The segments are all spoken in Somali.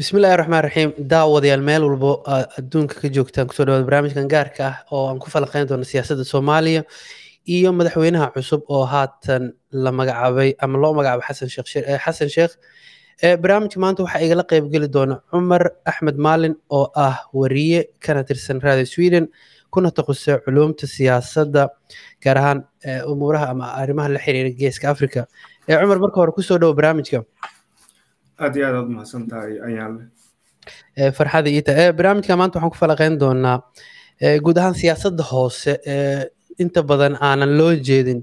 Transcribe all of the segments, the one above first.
bismillahi raxmaan raxiim daawadayaal meel walbo aad adduunka ka joogtaan ku soo dhawaada barnaamijkan gaarka ah oo aan ku falanqeyn doono siyaasadda soomaaliya iyo madaxweynaha cusub oo haatan la magacaabay ama loo magacaabay xasan sheekh xasan sheekh. Barnaamijka maanta waxaa igala qeybgeli doona cumar axmed maalin oo ah wariye kana tirsan raadiyo sweden kuna takhusay culuumta siyaasadda gaar ahaan umuuraha ama arrimaha la xiriira geeska africa cumar marka hore ku soo dhowo barnaamijka aad iyo aad aad umahadsan tahay ayaale farxada iita barnaamijka maanta waxaan ku falaqeyn doonaa guud ahaan siyaasadda hoose inta badan aanan loo jeedin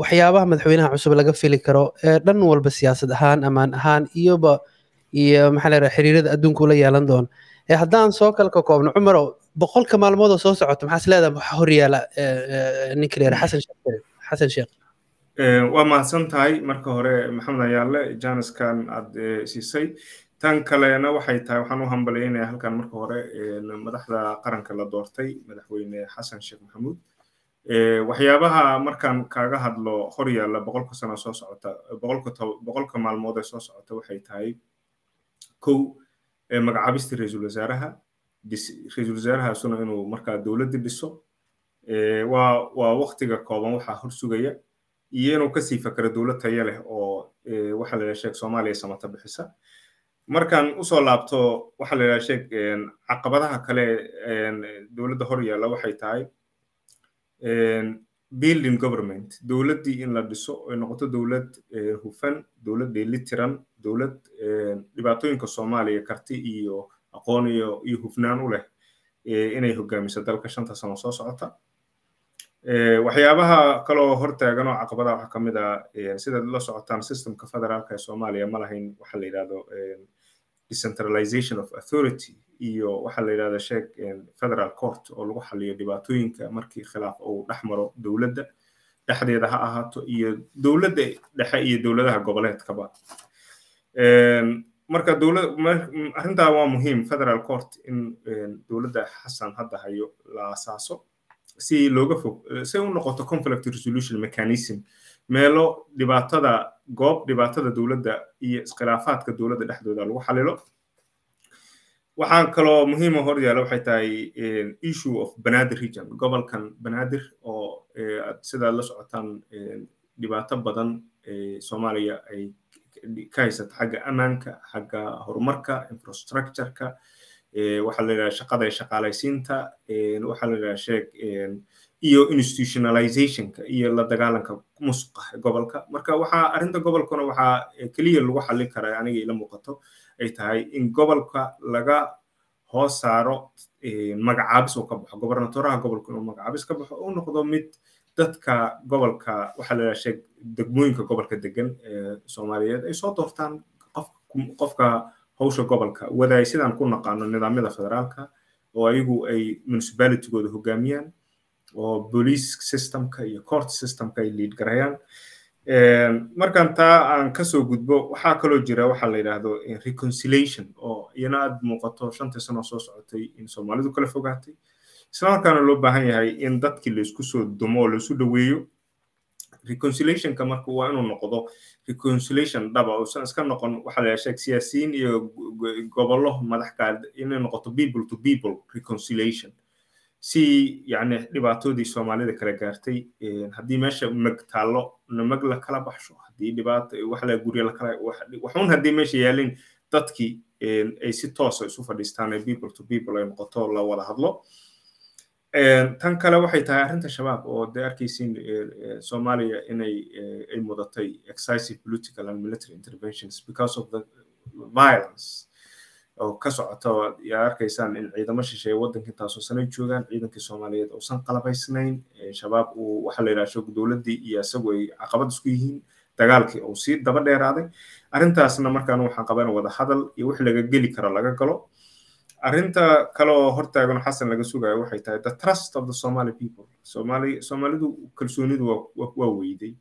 waxyaabaha madaxweynaha cusub laga fili karo dhan walba siyaasad ahaan amaan ahaan iyoba iyo maxaa leedaha xiriirada adduunka ula yeelan doono haddaan soo kala ka koobno cumarow boqolka maalmood oo soo socota maxaa is leedaha waxa horyaala ninka leera xasan sheekh xasan sheekh waa mahadsan tahay marka hore maxamed ayaale janiskan aad siisay. Tan kalena waxay tahay waxaan u hambalyaynaya halkan marka hore madaxda qaranka la doortay madaxweyne xasan sheekh maxamuud. Waxyaabaha markaan kaaga hadlo horyaalla boqolka sano soo socota boqolka maalmood ee soo socota waxay tahay kow magacaabista ra'iisul wasaaraha. Ra'iisul wasaarahaasuna inuu markaa dowladda dhiso waa waa waktiga kooban waxaa horsugaya iyo inuu ka sii fakero dowlad tayo leh oo waxa la sheeg soomaaliya samata bixisa. Markaan u soo laabto waxa la yidhaha sheeg caqabadaha kale dowladda hor yaalla waxay tahay building government. Dowladdii in la dhiso ay noqoto dowlad hufan dowlad dheelitiran dowlad dhibaatooyinka soomaaliya karti iyo aqoon iyo hufnaan u leh inay hogaamiso dalka shanta sano soo socota waxyaabaha kaloo hortaagan oo caqabadaha waxaa ka mid ah sidaad la socotaan systemka federaalka ee soomaaliya ma lahayn waxa la yidhahdo decentralization of authority iyo waxa la yidhahda sheeg federal court oo lagu xaliyo dhibaatooyinka markii khilaaf uu dhex maro dowladda dhexdeeda ha ahaato iyo dowladda dhexe iyo dowladaha goboleedkaba. Marka dowlad arrintaa waa muhiim federal court in dowladda xasan hadda hayo la asaaso si looga fog si u noqoto conflict resolution mechanism meelo dhibaatada goob dhibaatada dowladda iyo iskhilaafaadka dowladda dhexdooda lagu xalilo waxaan kaloo muhiima hor yaalla waxay tahay issue of banaadir region gobolkan banaadir oo sidaad la socotaan dhibaato badan soomaaliya ay ka haysata xagga ammaanka xagga horumarka infrastructureka waxaa la yidhaha shaqada iyo shaqaalaysiinta waxaa la yidhaha sheeg iyo institutionalizationka iyo la dagaalanka musuqa gobolka. Marka waxaa arrinta gobolkuna waxaa keliya lagu xallin karaa aniga ila muuqato ay tahay in gobolka laga hoos saaro magacaabis uu ka baxo. Gobernatoraha gobolka inuu magacaabis ka baxo uu noqdo mid dadka gobolka waxaa la yidhaha sheeg degmooyinka gobolka degan ee soomaaliyeed ay soo doortaan qofka hawsha gobolka. Wadaay sidaan ku naqaano nidaamyada federaalka oo ayagu ay municipalitygooda hogaamiyaan oo police systemka iyo court systemka ay lead garayaan. Markaan taa aan ka soo gudbo waxaa kaloo jira waxaa la yidhaahdo reconciliation oo iyana aad muuqato shantii sano soo socotay in soomaalidu kala fogaatay. Islamarkaana loo baahan yahay in dadkii la isku soo dumo oo laisu dhoweeyo reconciliationka marka waa inuu noqdo reconciliation dhaba uusan iska noqon waxaa la sheeg siyaasiyiin iyo gobollo madaxka inay noqoto people to people reconciliation. Si yani dhibaatadii soomaalida kala gaartay haddii meesha mag taallo mag la kala baxsho haddii dhibaato wax la gurya la kala waxun haddii meesha yaalin dadkii ay si toosa isu fadhiistaan ee people to people ay noqoto la wada hadlo tan kale waxay tahay arrinta shabaab oo dee arkaysiin soomaaliya inay ay mudatay excessive political and military interventions because of the violence oo ka socota. Yaa arkaysaan in ciidamo shisheeye waddanka intaasoo sano joogaan ciidankii soomaaliyeed uusan qalabaysnayn shabaab uu waxa la yidhaha dowladdii iyo isagu ay caqabad isku yihiin dagaalkii uu sii daba dheeraaday. Arrintaasna markaan waxaan qabana wada hadal iyo wix laga geli karo laga galo arrinta kale oo hortaagan xasan laga sugayo waxay tahay the trust of the somali people. Somali soomaalidu kalsoonidu waa weyday.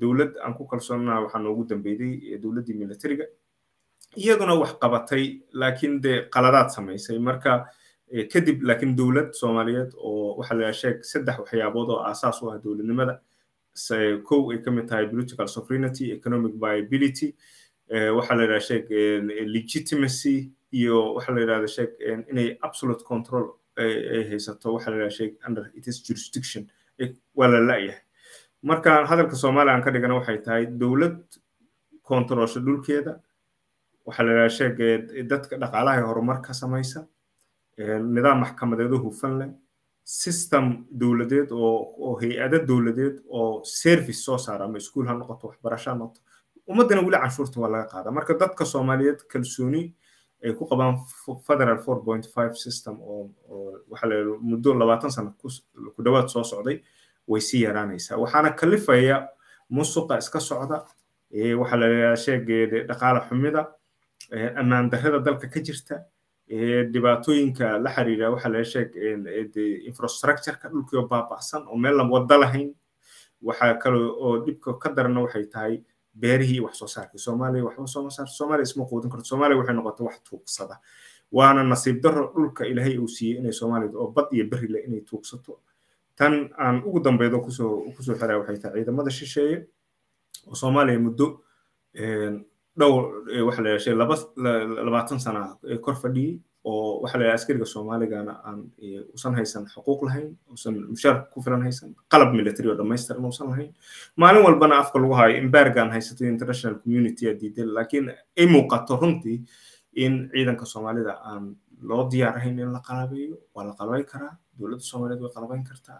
Dowlad aan ku kalsoonnaha waxaa noogu dambeyday dowladdii militariga iyaduna wax qabatay laakiin dee qaladaad samaysay. Marka kadib laakiin dowlad soomaaliyeed oo waxaa la sheeg saddex waxyaabood oo aasaas u ah dowladnimada kow ay ka mid tahay political sovereignty economic viability waxaa la sheeg legitimacy iyo waxaa la yidhahda sheeg inay absolute control ay haysato waxaa la yidhahda sheeg under its jurisdiction. Waa la la'yahay. Markaan hadalka soomaaliya aan ka dhigana waxay tahay dowlad kontaroolsha dhulkeeda waxaa la yidhahda sheeg dadka dhaqaalaha ee horumar ka samaysa nidaam maxkamadeedo hufan leh system dowladeed oo oo hay'ado dowladeed oo service soo saara ama iskuul ha noqoto waxbarasho ha noqoto ummaddana weli canshuurta waa laga qaadaa. Marka dadka soomaaliyeed kalsooni ay ku qabaan federal four point five system oo waxaa la muddo labaatan sano ku dhowaad soo socday way sii yaraanaysaa. Waxaana kalifaya musuqa iska socda waxaa la yidhahdaa sheegeeda dhaqaale xumida ammaan darrada dalka ka jirta dhibaatooyinka la xiriira waxaa laga sheeg infrastructureka dhulkii oo baaba'san oo meel wada lahayn. Waxaa kale oo dhibka ka darana waxay tahay beerihii wax soo saarkii soomaaliya waxba soo saarta soomaaliya isma quudin karto soomaaliya waxay noqotay wax tuugsada waana nasiib darro dhulka ilaahay uu siiyey inay soomaalida oo bad iyo berri leh inay tuugsato tan aan ugu dambeydo ku soo ku soo xiraa waxay tahay ciidamada shisheeye oo soomaaliya muddo dhowr waxa la yidhahda laba labaatan sana kor fadhiyey oo waxa la yidhahda askariga soomaaligana aan usan haysan xuquuq lahayn usan mushaar ku filan haysan qalab military oo dhammaystiran uusan lahayn. Maalin walbana afka lagu hayo embargaan haysato international community a diiday laakiin ay muuqato runtii in ciidanka soomaalida aan loo diyaar ahayn in la qalabeeyo waa la qalabayn karaa dowladda soomaaliyeed way qalabayn kartaa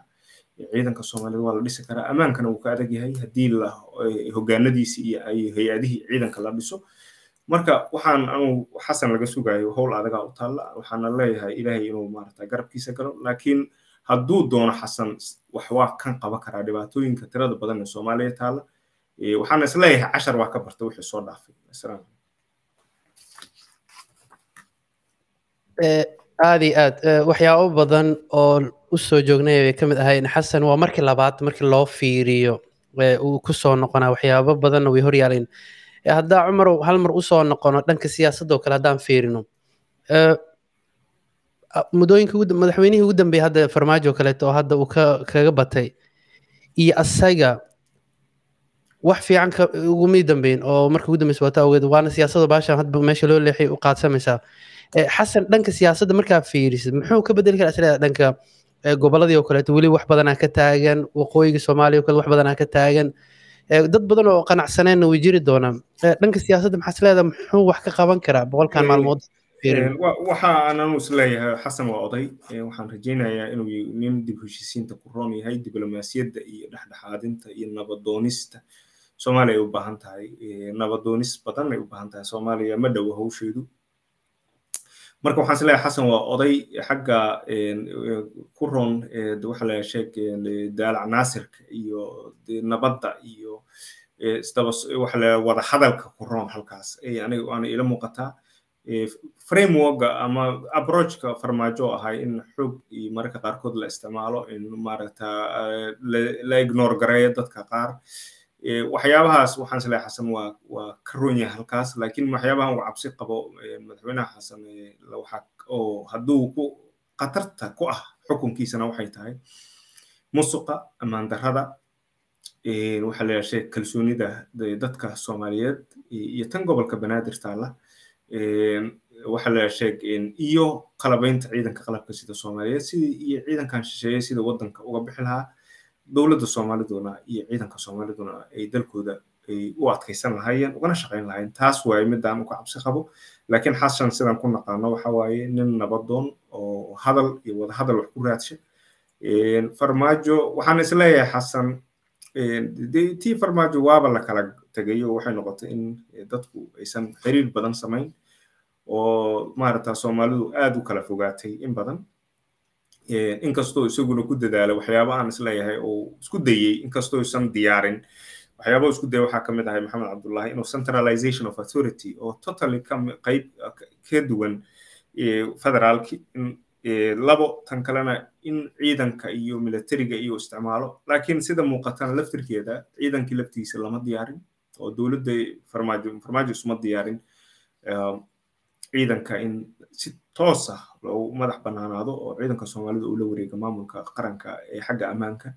ciidanka soomaalida waa la dhisi karaa. Ammaankana wuu ka adag yahay haddii la hogaanadiisi iyo ay hay'adihii ciidanka la dhiso marka waxaan anu xasan laga sugayo howl adagaa u taalla waxaana leeyahay ilaahay inuu maarata garabkiisa galo. Laakiin hadduu doono xasan wax waa kan qaban karaa dhibaatooyinka tirada badan ee soomaaliya taalla. Waxaana is leeyahay cashar waa ka barta wixii soo dhaafay. Aad iyo aad. Waxyaabo badan oo u soo joognay bay ka mid ahayn xasan waa markii labaad markii loo fiiriyo uu ku soo noqonaa waxyaabo badanna way hor yaaleen haddaa cumar hal mar u soo noqono dhanka siyaasadoo kale haddaan fiirino. Muddooyinka madaxweynihii ugu dambeeyay hadda farmaajo kaleeto oo hadda uu kaga batay iyo asaga wax fiican ugumii dambeyn oo marka ugu dambeysa waata awgeed waana siyaasadda baashan hadba meesha loo leexay u qaadsamaysaa. Xasan dhanka siyaasadda markaa fiirisid muxuu ka bedeli karaa isleedahay dhanka gobolladii oo kaleeto weli wax badanaa ka taagan waqooyiga soomaaliya oo kale wax badanaa ka taagan dad badan oo qanacsaneenna way jiri doonaan. Dhanka siyaasadda maxaa isleedahay muxuu wax ka qaban karaa boqolkan maalmood? Waxa aananu is leeyahay xasan waa oday. Waxaan rajaynayaa inuu nin dib heshiisiinta ku roon yahay diblomaasiyadda iyo dhexdhexaadinta iyo nabadoonista. Soomaaliya ay u baahan tahay. Nabadoonis badan ay u baahan tahay. Soomaaliya ma dhowo hawsheedu marka waxaan is leeyahay xasan waa oday xagga ku roon waxa la sheeg daalac naasirka iyo nabadda iyo isdaba waxa la wada hadalka ku roon halkaas. Aniga waana ila muuqataa frameworka ama approachka farmaajo ahay in xoog iyo mararka qaarkood la isticmaalo in maaragta la ignore gareeyo dadka qaar waxyaabahaas waxaan is leeyahay xasan waa waa ka yahay halkaas laakiin waxyaabahan uu cabsi qabo madaxweynaha xasan waxa oo hadduu ku khatarta ku ah xukunkiisana waxay tahay musuqa ammaan darrada waxaa la yidhaha kalsoonida dadka soomaaliyeed iyo tan gobolka banaadir taalla waxaa la sheeg iyo qalabaynta ciidanka qalabka sida soomaaliyeed sidii iyo ciidankan shisheeye sida waddanka uga bixi lahaa dowladda soomaaliduna iyo ciidanka soomaaliduna ay dalkooda ay u adkaysan lahaayeen ugana shaqayn lahaayeen. Taas waaye midaan uka cabsi qabo laakiin xasan sidaan ku naqaano waxa waaye nin nabadoon oo hadal iyo wada hadal wax ku raadsha farmaajo waxaan is leeyahay xasan tii farmaajo waaba la kala tegayo waxay noqotay in dadku aysan xiriir badan samayn oo maaragta soomaalidu aad u kala fogaatay in badan inkastoo isaguna ku dadaalay waxyaaba aan is leeyahay oo isku dayey inkastoo isan diyaarin waxyaaba isku dayay waxaa ka mid ahay maxamed cabdullahi inuu centralization of authority oo totally qayb ka duwan federaalki labo tan kalena in ciidanka iyo militariga iyo isticmaalo. Laakiin sida muuqatana laftirkeeda ciidankii laftiisa lama diyaarin oo dowladda farmaajo farmaajo isuma diyaarin ciidanka in si toos ah loogu madax bannaanaado oo ciidanka soomaalida uu la wareega maamulka qaranka ee xagga ammaanka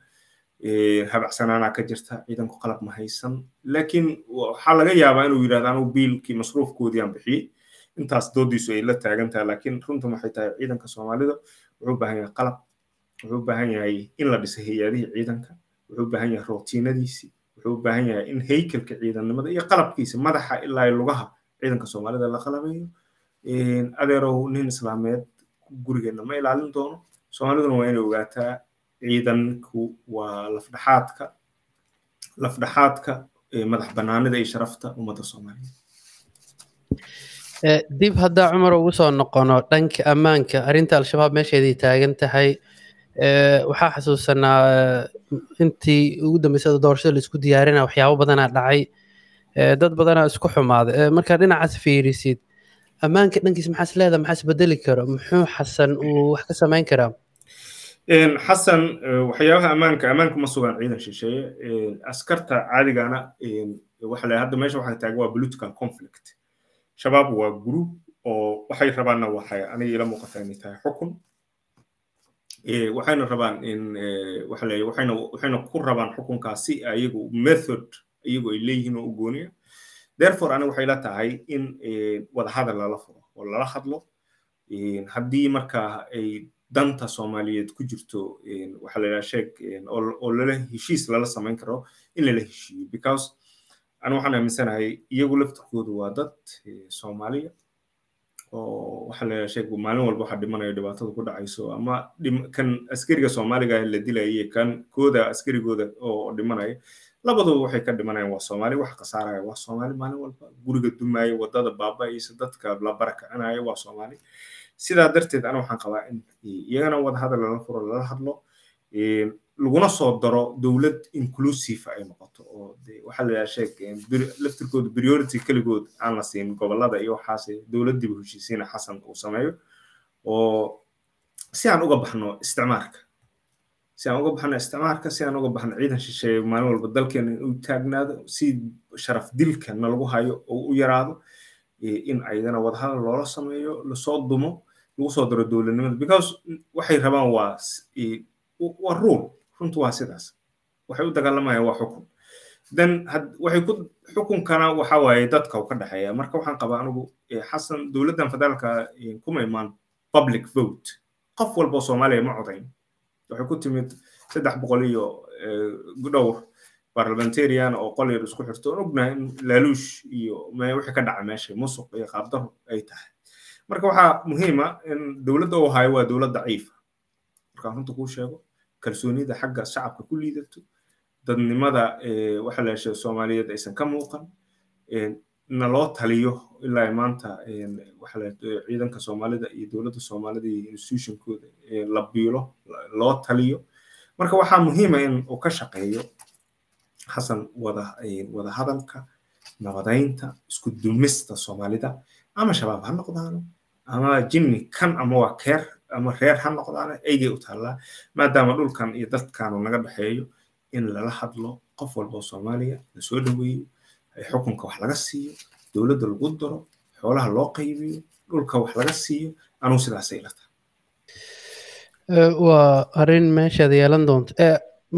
habacsanaanaa ka jirta ciidanku qalab ma haysan. Laakiin waxaa laga yaabaa inuu yidhahdo anuu biilkii masruufkoodii aan bixiyey intaas doodiisu ay la taagan tahay laakiin runtu waxay tahay ciidanka soomaalida wuxuu baahan yahay qalab wuxuu baahan yahay in la dhiso hay'adihii ciidanka wuxuu baahan yahay rootiinadiisii wuxuu baahan yahay in haykalka ciidannimada iyo qalabkiisa madaxa ilaa lugaha ciidanka soomaalida la qalabeeyo adeerow nin islaameed gurigeenna ma ilaalin doono soomaaliduna waa inay ogaataa ciidanku waa lafdhaxaadka lafdhaxaadka madax bannaanida iyo sharafta ummadda soomaaliyeed dib haddaa cumar ugu soo noqono dhanka ammaanka arrinta al-shabaab meesheedii taagan tahay waxaa xasuusanaa intii ugu dambeysada doorashada la isku diyaarina waxyaabo badanaa dhacay dad badanaa isku xumaaday markaa dhinacaas fiirisid ammaanka dhankiis maxaas leedaha maxaas bedeli karo? Muxuu xasan uu wax ka samayn karaa? Xasan waxyaabaha ammaanka ammaanka ma sugan ciidan shisheeye. Askarta caadigana waxa la hadda meesha waxaa taagan waa political conflict. Shabaab waa group oo waxay rabaanna waxay aniga ila muuqataa inay tahay xukun. Waxayna rabaan in waxa la waxayna waxayna ku rabaan xukunkaasi ayagu method iyagu ay leeyihiin oo u gooniya therefore aniga waxay la tahay in wadahadal lala furo oo lala hadlo. Haddii markaa ay danta soomaaliyeed ku jirto waxa la yidhaha sheeg oo lala heshiis lala samayn karo in lala heshiiyo. Because aniga waxaan aaminsanahay iyagu laftirkoodu waa dad soomaaliya oo waxa la yidhaha sheeg maalin walba waxaa dhimanayo dhibaatada ku dhacayso ama kan askariga soomaaliga la dilayay kan kooda askarigooda oo dhimanaya labaduba waxay ka dhimanayaan waa soomaali wax khasaaraya waa soomaali maalin walba guriga dumaya waddada baaba'aysa dadka la barakacinaya waa soomaali. Sidaa darteed ana waxaan qabaa in iyagana wadahadal lala furo lala hadlo laguna soo daro dowlad inclusive ay noqoto oo waxaa la yidhaha sheeg laftirkooda priority keligood aan la siin gobollada iyo waxaase dowladdiiba heshiisiina xasan uu sameeyo oo si aan uga baxno isticmaarka si aan uga baxno isticmaarka si aan uga baxno ciidan shisheeye maalin walba dalkeena inuu taagnaado si sharaf dilka na lagu hayo oo u yaraado in ayadana wadahadal loola sameeyo la soo dumo lagu soo daro dowladnimada. Because waxay rabaan waa waa rule. Runtu waa sidaas. Waxay u dagaalamayaan waa xukun. Then waxay ku xukunkana waxa waaye dadka u ka dhexeeya marka waxaan qabaa anigu xasan dowladdan federaalka kuma imaan public vote. Qof walba oo soomaaliya ma codayn waxay ku timid saddex boqol iyo dhowr parliamentarian oo qol yar isku xirto. Oon ognahay in laaluush iyo wixii ka dhaca meesha musuq iyo qaabdaro ay tahay. Marka waxaa muhiima in dowladda uu hayo waa dowlad daciifa markaan runta kuu sheego kalsoonida xagga shacabka ku liidato dadnimada waxa la heshay soomaaliyeed aysan ka muuqan na loo taliyo ilaa maanta ciidanka soomaalida iyo dowladda soomaalida iyo institutionkooda la biilo loo taliyo. Marka waxaa muhiima in uu ka shaqeeyo xasan wada hadalka nabadaynta isku dumista soomaalida. Ama shabaab ha noqdaano ama jinni kan ama waa keer ama reer ha noqdaano eygay u taallaa. Maadaama dhulkan iyo dadkaanu naga dhexeeyo in lala hadlo qof walba oo soomaaliya la soo dhoweeyo xukunka wax laga siiyo dowladda lagu daro xoolaha loo qaybiyo dhulka wax laga siiyo anuu sidaasay ila tahay. Waa arrin meeshaad yeelan doonto.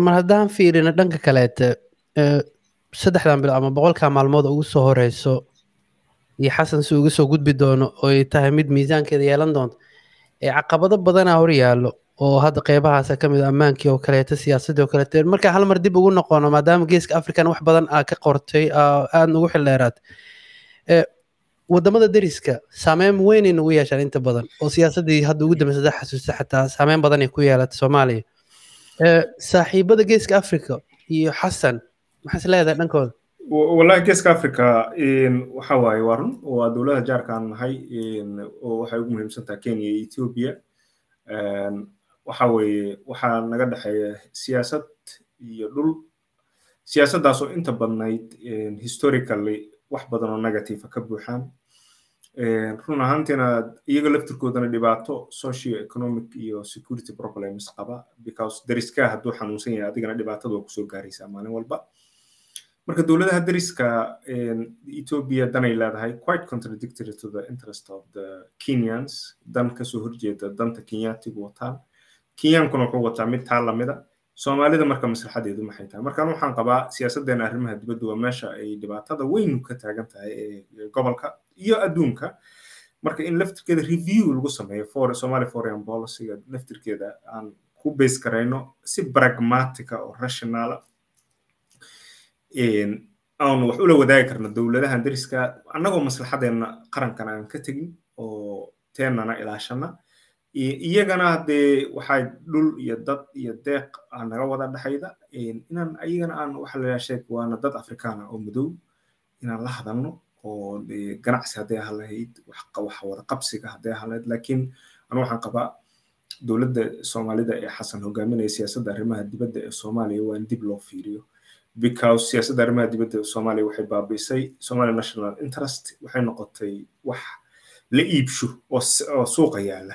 Mar haddaan fiirino dhanka kaleete saddexdan bilo ama boqolkaa maalmood ugu soo horeyso iyo xasan si uga soo gudbi doono oo ay tahay mid miisaankeeda yeelan doonto caqabado badanaa hor yaallo oo hadda qeybahaasa ka mid ammaankii oo kaleeto siyaasaddii oo kaleeto. Marka hal mar dib ugu noqono maadaama geeska african wax badan aa ka qortay aadna ugu xildheeraad waddamada deriska saameyn weynay nagu yeeshaan inta badan oo siyaasaddii hadda ugu dambeysa hadda xasuusta xataa saameyn badan ku yeelatay soomaaliya. Saaxiibada geeska africa iyo xasan maxaas leedahay dhankooda wallahi geeska africa waxa waaye waa run waa dowladda jaarkaan nahay oo waxay ugu muhiimsan tahay kenya iyo ethiopia waxa weeye waxaa naga dhexeeya siyaasad iyo dhul. Siyaasaddaas oo inta badnayd historically wax badan oo negative ka buuxaan. Run ahaantiina iyaga laftirkoodana dhibaato socio economic iyo security problems qaba because dariskaa hadduu xanuunsan yahay adigana dhibaatada waa ku soo gaaraysaa maalin walba. Marka dowladaha dariska ethiopia danay leedahay quite contradictory to the interest of the kenyans. Dan ka soo horjeeda danta kenyaatigu wataan kenyankuna wuxuu wataa mid taa lamida soomaalida marka maslaxadeedu maxay tahay markaan waxaan qabaa siyaasaddeena arrimaha dibadda waa meesha ay dhibaatada weyn ka taagan tahay ee gobolka iyo adduunka. Marka in laftirkeeda review lagu sameeyo somali foreign policyga laftirkeeda aan ku base garayno si pragmatica oo rationala. Aan wax ula wadaagi karno dowladahan dariska annagoo maslaxadeena qarankan aan ka tegin oo teenana ilaashana iyagana dee waxay dhul iyo dad iyo deeq naga wada dhexayda inaan iyagana aan waxa la sheeg waana dad afrikaana oo madow inaan la hadalno oo ganacsi hadday ahaan lahayd wax wada hadday lahayd laakiin anu waxaan qabaa dowladda soomaalida ee xasan hogaaminaya siyaasadda arrimaha dibadda ee soomaaliya waa in dib loo fiiriyo. Because siyaasadda arrimaha dibadda soomaaliya waxay baabiisay somali national interest waxay noqotay wax la iibsho oo suuqa yaalla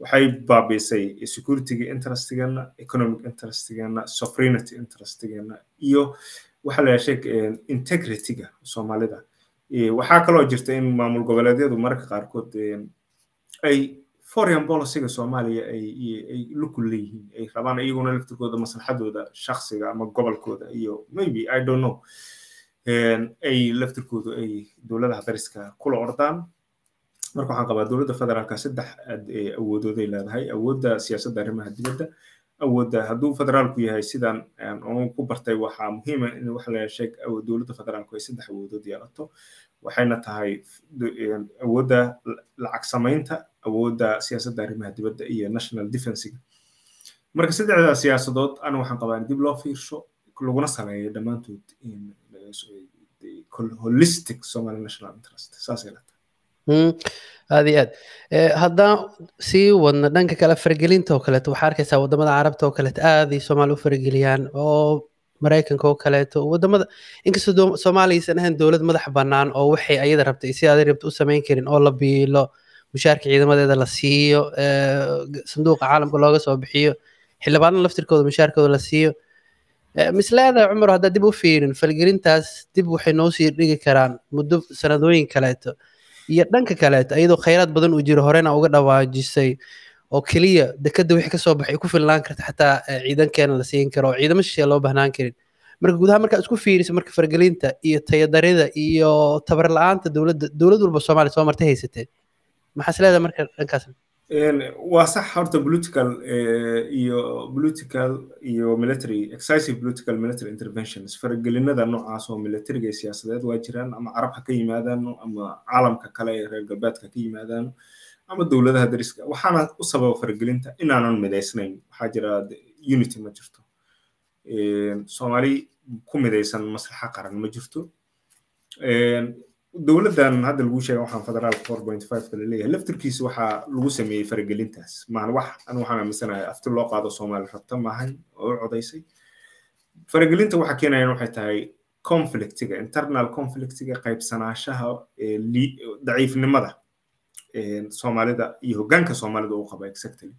waxay baabiisay securityga interestigeena economic interestigeena sovereignty interestigeena iyo waxa la sheeg integrityga soomaalida. Waxaa kaloo jirta in maamul goboleedyadu mararka qaarkood ay foreign policyga soomaaliya ay lukul leeyihiin ay rabaan iyaguna laftirkooda maslaxadooda shakhsiga ama gobolkooda iyo maybe i don't know. Ay laftirkoodu ay dowladaha dariska kula ordaan marka waxaan qabaa dowladda federaalka saddex awoodooday leedahay. Awoodda siyaasadda arrimaha dibadda awoodda hadduu federaalku yahay sidan aan ku bartay waxaa muhiima in waxa la sheeg dowladda federaalku ay saddex awoodood yeelato. Waxayna tahay awoodda lacag samaynta awoodda siyaasadda arrimaha dibadda iyo national defensiga marka saddexdaa siyaasadood ana waxaan qabaa in dib loo fiirsho laguna saleeyo dhammaantood holistic somali national interest. Saasay la aad iyo aad. Haddaan sii wadno dhanka kale faragelinta oo kaleeto waxaa arkaysaa waddamada carabta oo kaleeto aaday soomaali u farageliyaan oo maraykanka oo kaleeto. Wadamada inkastoo soomaaliya aysan ahayn dowlad madax bannaan oo waxay ayada rabtay si aaday rabta u samayn karin oo la biilo mushaarka ciidamadeeda la siiyo sanduuqa caalamka looga soo bixiyo xildhibaanada laftirkooda mushaarkooda la siiyo. Misleeda cumar haddaa dib u fiirin falgelintaas dib waxay noo sii dhigi karaan muddo sanadooyin kaleeto iyo dhanka kaleeto iyadoo khayraad badan uu jiro horena uga dhawaajisay oo keliya dekada wixii ka soo baxay ku filnaan karta xataa ciidankeena la siin karo oo ciidamo shisheeye loo bahnaan karin. Marka gudaha markaa isku fiiriso marka fargelinta iyo tayadarida iyo tabar la'aanta dowladda dowlad walba soomaaliya soo martay haysateen maxaa is leedahay marka dhankaas waa sax horta political iyo political iyo military excessive political military interventions. Faragelinada noocaas oo militariga siyaasadeed waa jiraan ama carab ha ka yimaadaan ama caalamka kale ee reer galbeedka ka yimaadaan ama dowladaha dariska waxaana u sababa faragelinta inaanan midaysnayn. Waxaa jira unity ma jirto. Soomaali ku midaysan maslaxa qaran ma jirto dowladdan hadda lagu sheega waxaan federaal four point five kala leeyahay. Laftirkiisa waxaa lagu sameeyey faragelintaas. Maan wax an waxaan aaminsanahay afti loo qaado soomaali rabta maahan oo u codaysay faragelinta waxa keenayaan waxay tahay conflictiga internal conflictiga qaybsanaashaha daciifnimada soomaalida iyo hoggaanka soomaalida uu qaba exactly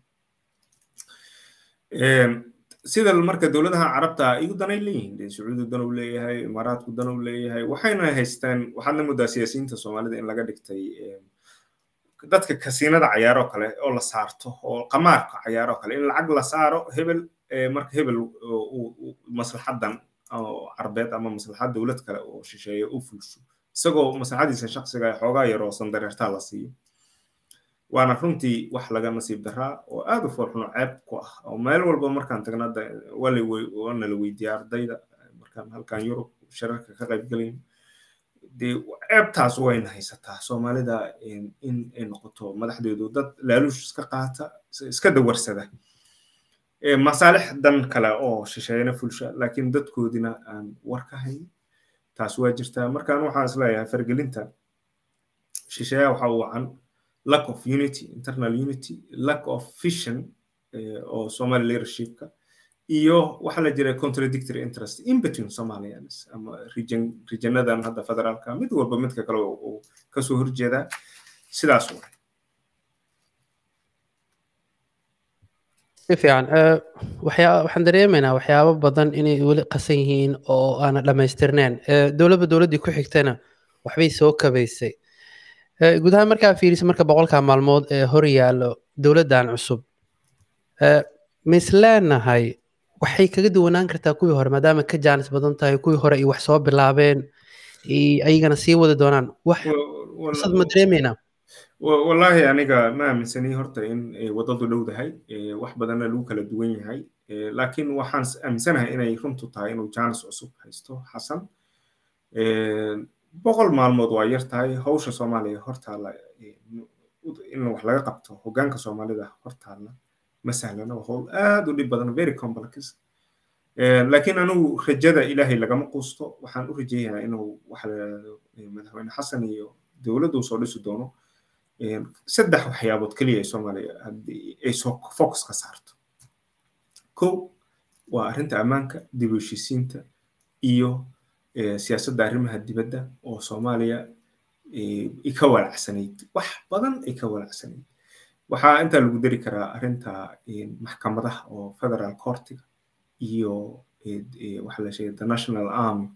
sida marka dowladaha carabta igu danay leeyihiin sacuudi dan uu leeyahay imaaraadku dan uu leeyahay waxayna haystaan waxaadna moodaa siyaasiyiinta soomaalida in laga dhigtay dadka kasiinada cayaaroo kale oo la saarto oo qamaarka cayaaroo kale in lacag la saaro hebel marka hebel maslaxadan carbeed ama maslaxad dowlad kale oo shisheeye u fulsho isagoo maslaxadiisa shaksiga xoogaa yaroo sandareertaa la siiyo waana runtii wax laga nasiib daraa oo aad u foolxuno ceeb ku ah oo meel walba markaan tagna waana la weydiiya ardayda markaan halkan yurub shirarka ka qayb gelayn dee ceebtaas wayna haysataa. Soomaalida in ay noqoto madaxdeedu dad laaluush iska qaata iska dawarsada masaalix dan kale oo shisheeyana fulsha laakiin dadkoodina aan war taas waa jirtaa markaan waxaan is leeyahay fargelinta. Shisheeyaha waxa uu wacan lack of unity internal unity lack of vision oo somali leadershipka iyo waxaa la jira contradictory interest in between somalians ama region regionadan hadda federaalka mid walba midka kale uu ka soo horjeedaa sidaas waay si fiican waxyaa waxaan dareemaynaa waxyaabo badan inay weli qasan yihiin oo aana dhammaystirneen dowladba dowladdii ku xigtana waxbay soo kabaysay gudaha markaa fiirisa marka boqolkaa maalmood ee hor yaallo dowladdan cusub mis leenahay waxay kaga duwanaan kartaa kuwii hore maadaama ka jaanis badan tahay kuwii hore ay wax soo bilaabeen ayagana sii wadi doonaan. Wax fursad ma dareemeynaa wallaahi aniga ma aaminsani horta in waddadu dhowdahay wax badanna lagu kala duwan yahay laakiin waxaan aaminsanahay inay runtu tahay inuu jaanis cusub haysto xasan boqol maalmood waa yar tahay. Hawsha soomaaliya hortaalla in wax laga qabto hoggaanka soomaalida hortaalla ma sahlana. Waa hawl aad u dhib badan very complex. Laakiin anigu rajada ilaahay lagama quusto. Waxaan u rajeeyayaa inuu waxa la yidhahdo madaxweyne xasan iyo dowladdu soo dhisi doono. Saddex waxyaabood keliya ay soomaaliya haddii ay soo focus ka saarto. Kow waa arrinta ammaanka dib heshiisiinta iyo siyaasadda arrimaha dibadda oo soomaaliya ay ka walacsanayd wax badan ay ka walacsanayd waxaa intaa lagu dari karaa arrinta maxkamadaha oo federal courtiga iyo waxa la national army.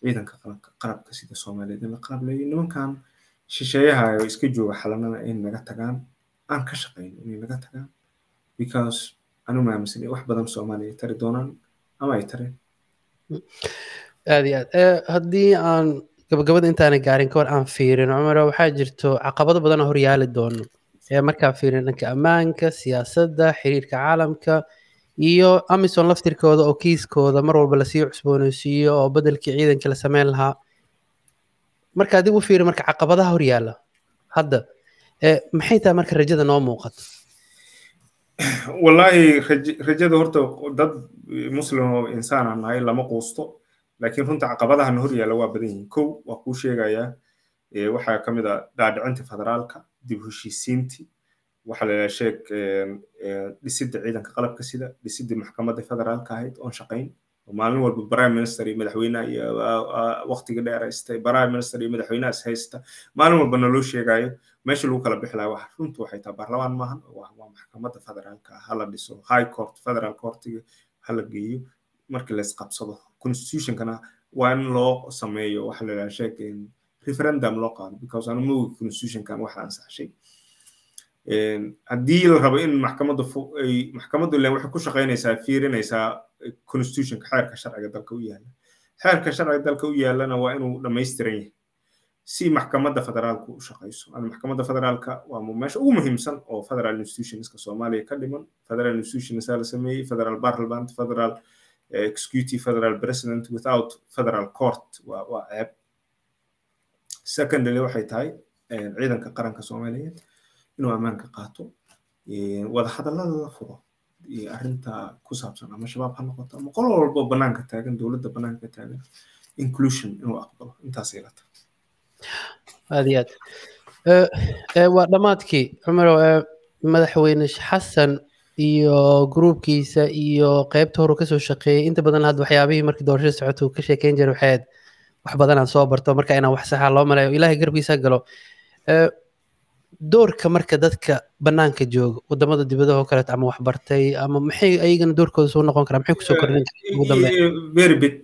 ciidanka qalabka sida soomaaliyeed in la qalableeyo nimankan shisheeyaha oo iska jooga xalanana in naga tagaan aan ka shaqayno inay naga tagaan because anu wax badan soomaaliya tari doonaan ama ay tareen aad iyo aad. Haddii aan gabagabada intaana gaarin kahor aan fiirin cumar waxaa jirto caqabado badan oo horyaali doono. Ee markaa fiirin dhanka ammaanka siyaasadda xiriirka caalamka iyo amison laftirkooda oo kiiskooda mar walba la sii cusbooneysiiyo oo bedelkii ciidankii la sameyn lahaa. Marka dib u fiiri marka caqabadaha horyaala hadda maxay tahay marka rajada noo muuqato? Wallaahi rajada horta dad muslim oo insaan aan nahay lama quusto laakiin runta caqabadahana yaalla waa badan yihiin kow waa kuu sheegayaa waxaa ka mid a dhaadhicinta federaalka dib heshiisiintii waxaa la yidhaha sheeg dhisidda ciidanka qalabka sida dhisidda maxkamadda federaalka ahayd oon shaqayn maalin walba prime minister iyo madaxweynaha iyo waqtiga dheer haysta prime minister iyo madaxweynaha haysta maalin walba naloo sheegayo meesha lagu kala bixi lahaa wax runtu waxay tahay baarlamaan maahan waa maxkamadda federaalka hala dhiso high court federal courtiga hala geeyo markii la isqabsado constitutionkana waa in loo sameeyo waxa la yidhaha sheeg referendum loo qaado because anu moogi constitutionkan waxa ansaxshay haddii la rabo in maxkamadda ay maxkamaddu ilen waxay ku shaqaynaysaa fiirinaysaa constitutionka xeerka sharciga dalka u yaalla xeerka sharciga dalka u yaalana waa inuu dhammaystiran yahay. Si maxkamadda federaalku u shaqayso ana maxkamadda federaalka waa meesha ugu muhiimsan oo federal institutionska soomaaliya ka dhiman federal institutionsa la sameeyey federal parliament federal executive federal president without federal court. Waa ceeb secondly waxay tahay ciidanka qaranka soomaaliyeed inuu ammaanka qaato wadahadallada la furo arrinta ku saabsan ama shabaab ha noqoto ama qolo walbo banaanka taagan dowladda banaanka taagan inclusion inuu aqbalo. Intaas ay la tahay. Aad iyo aad. Waa dhammaadkii cumaro madaxweyne xasan iyo gruubkiisa iyo qaybta horu ka soo shaqeeyey inta badan hadda waxyaabihii markii doorashada socoto uu ka sheekeyn jiray waxay ahayd wax badan aan soo barto marka inaan wax saxa loo maleeyo. Ilaahay garbiisa galo. Doorka marka dadka banaanka jooga waddamada dibadaha oo kaleeto ama wax bartay ama maxay ayagana doorkooda soo noqon karaa maxay ku soo kordhin very big.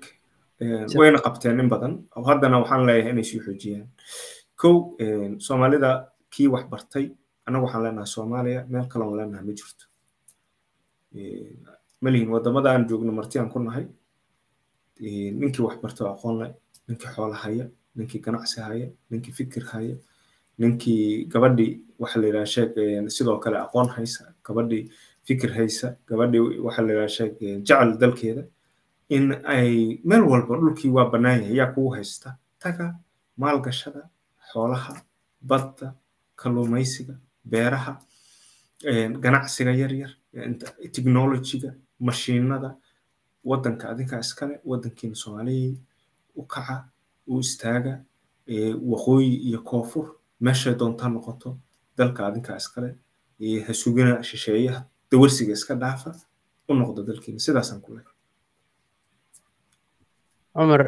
Wayna qabteen in badan. Haddana waxaan leeyahay inay sii xoojiyaan. Kow soomaalida kii wax bartay annagu waxaan leenahay soomaaliya meel kale aan leenahay ma jirto malihin waddamada aan joogno marti aan ku nahay ninkii wax bartay aqoon leh ninkii xoola haya ninkii ganacsi haya ninkii fikir haya ninkii gabadhii waxa la yidhaha sheeg sidoo kale aqoon haysa gabadhii fikir haysa gabadhii waxa la yidhaha sheeg jecel dalkeeda in ay meel walba dhulkii waa bannaan yahay yaa kugu haysta taga maalgashada xoolaha badda kalluumaysiga beeraha ganacsiga yaryar technologyga mashiinada waddanka adinkaa iskale waddankiina soomaaliyay u kaca u istaaga waqooyi iyo koonfur meeshay doontaa noqoto dalka adinkaa iskale ha sugina shisheeyaha dawarsiga iska dhaafa u noqdo dalkiina. Sidaasaan ku leeyahay. Cumar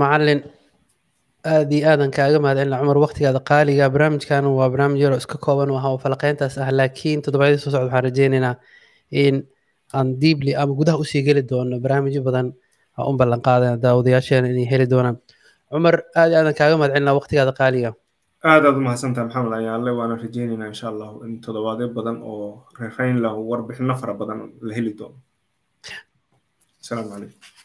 macalin aad iyo aadan kaaga mahadcelina cumar waqtigaada qaaliga barnaamijkan waa barnaamij yaroo iska kooban oo oo falaqeyntaas ah laakiin toddobaadyadii soo socda waxaan rajeynaynaa in aan diibli ama gudaha u sii geli doono barnaamijyo badan aan u ballan qaadana daawadayaasheena inay heli doonaan. Cumar aad iyo aadan kaaga mahadcelina waqtigaada qaaliga. Aad aad u mahadsantaha maxamed ayaale waana rajeynaynaa insha allahu in toddobaadyo badan oo reerayn lahu warbixino fara badan la heli doono. Asalaamu calaykum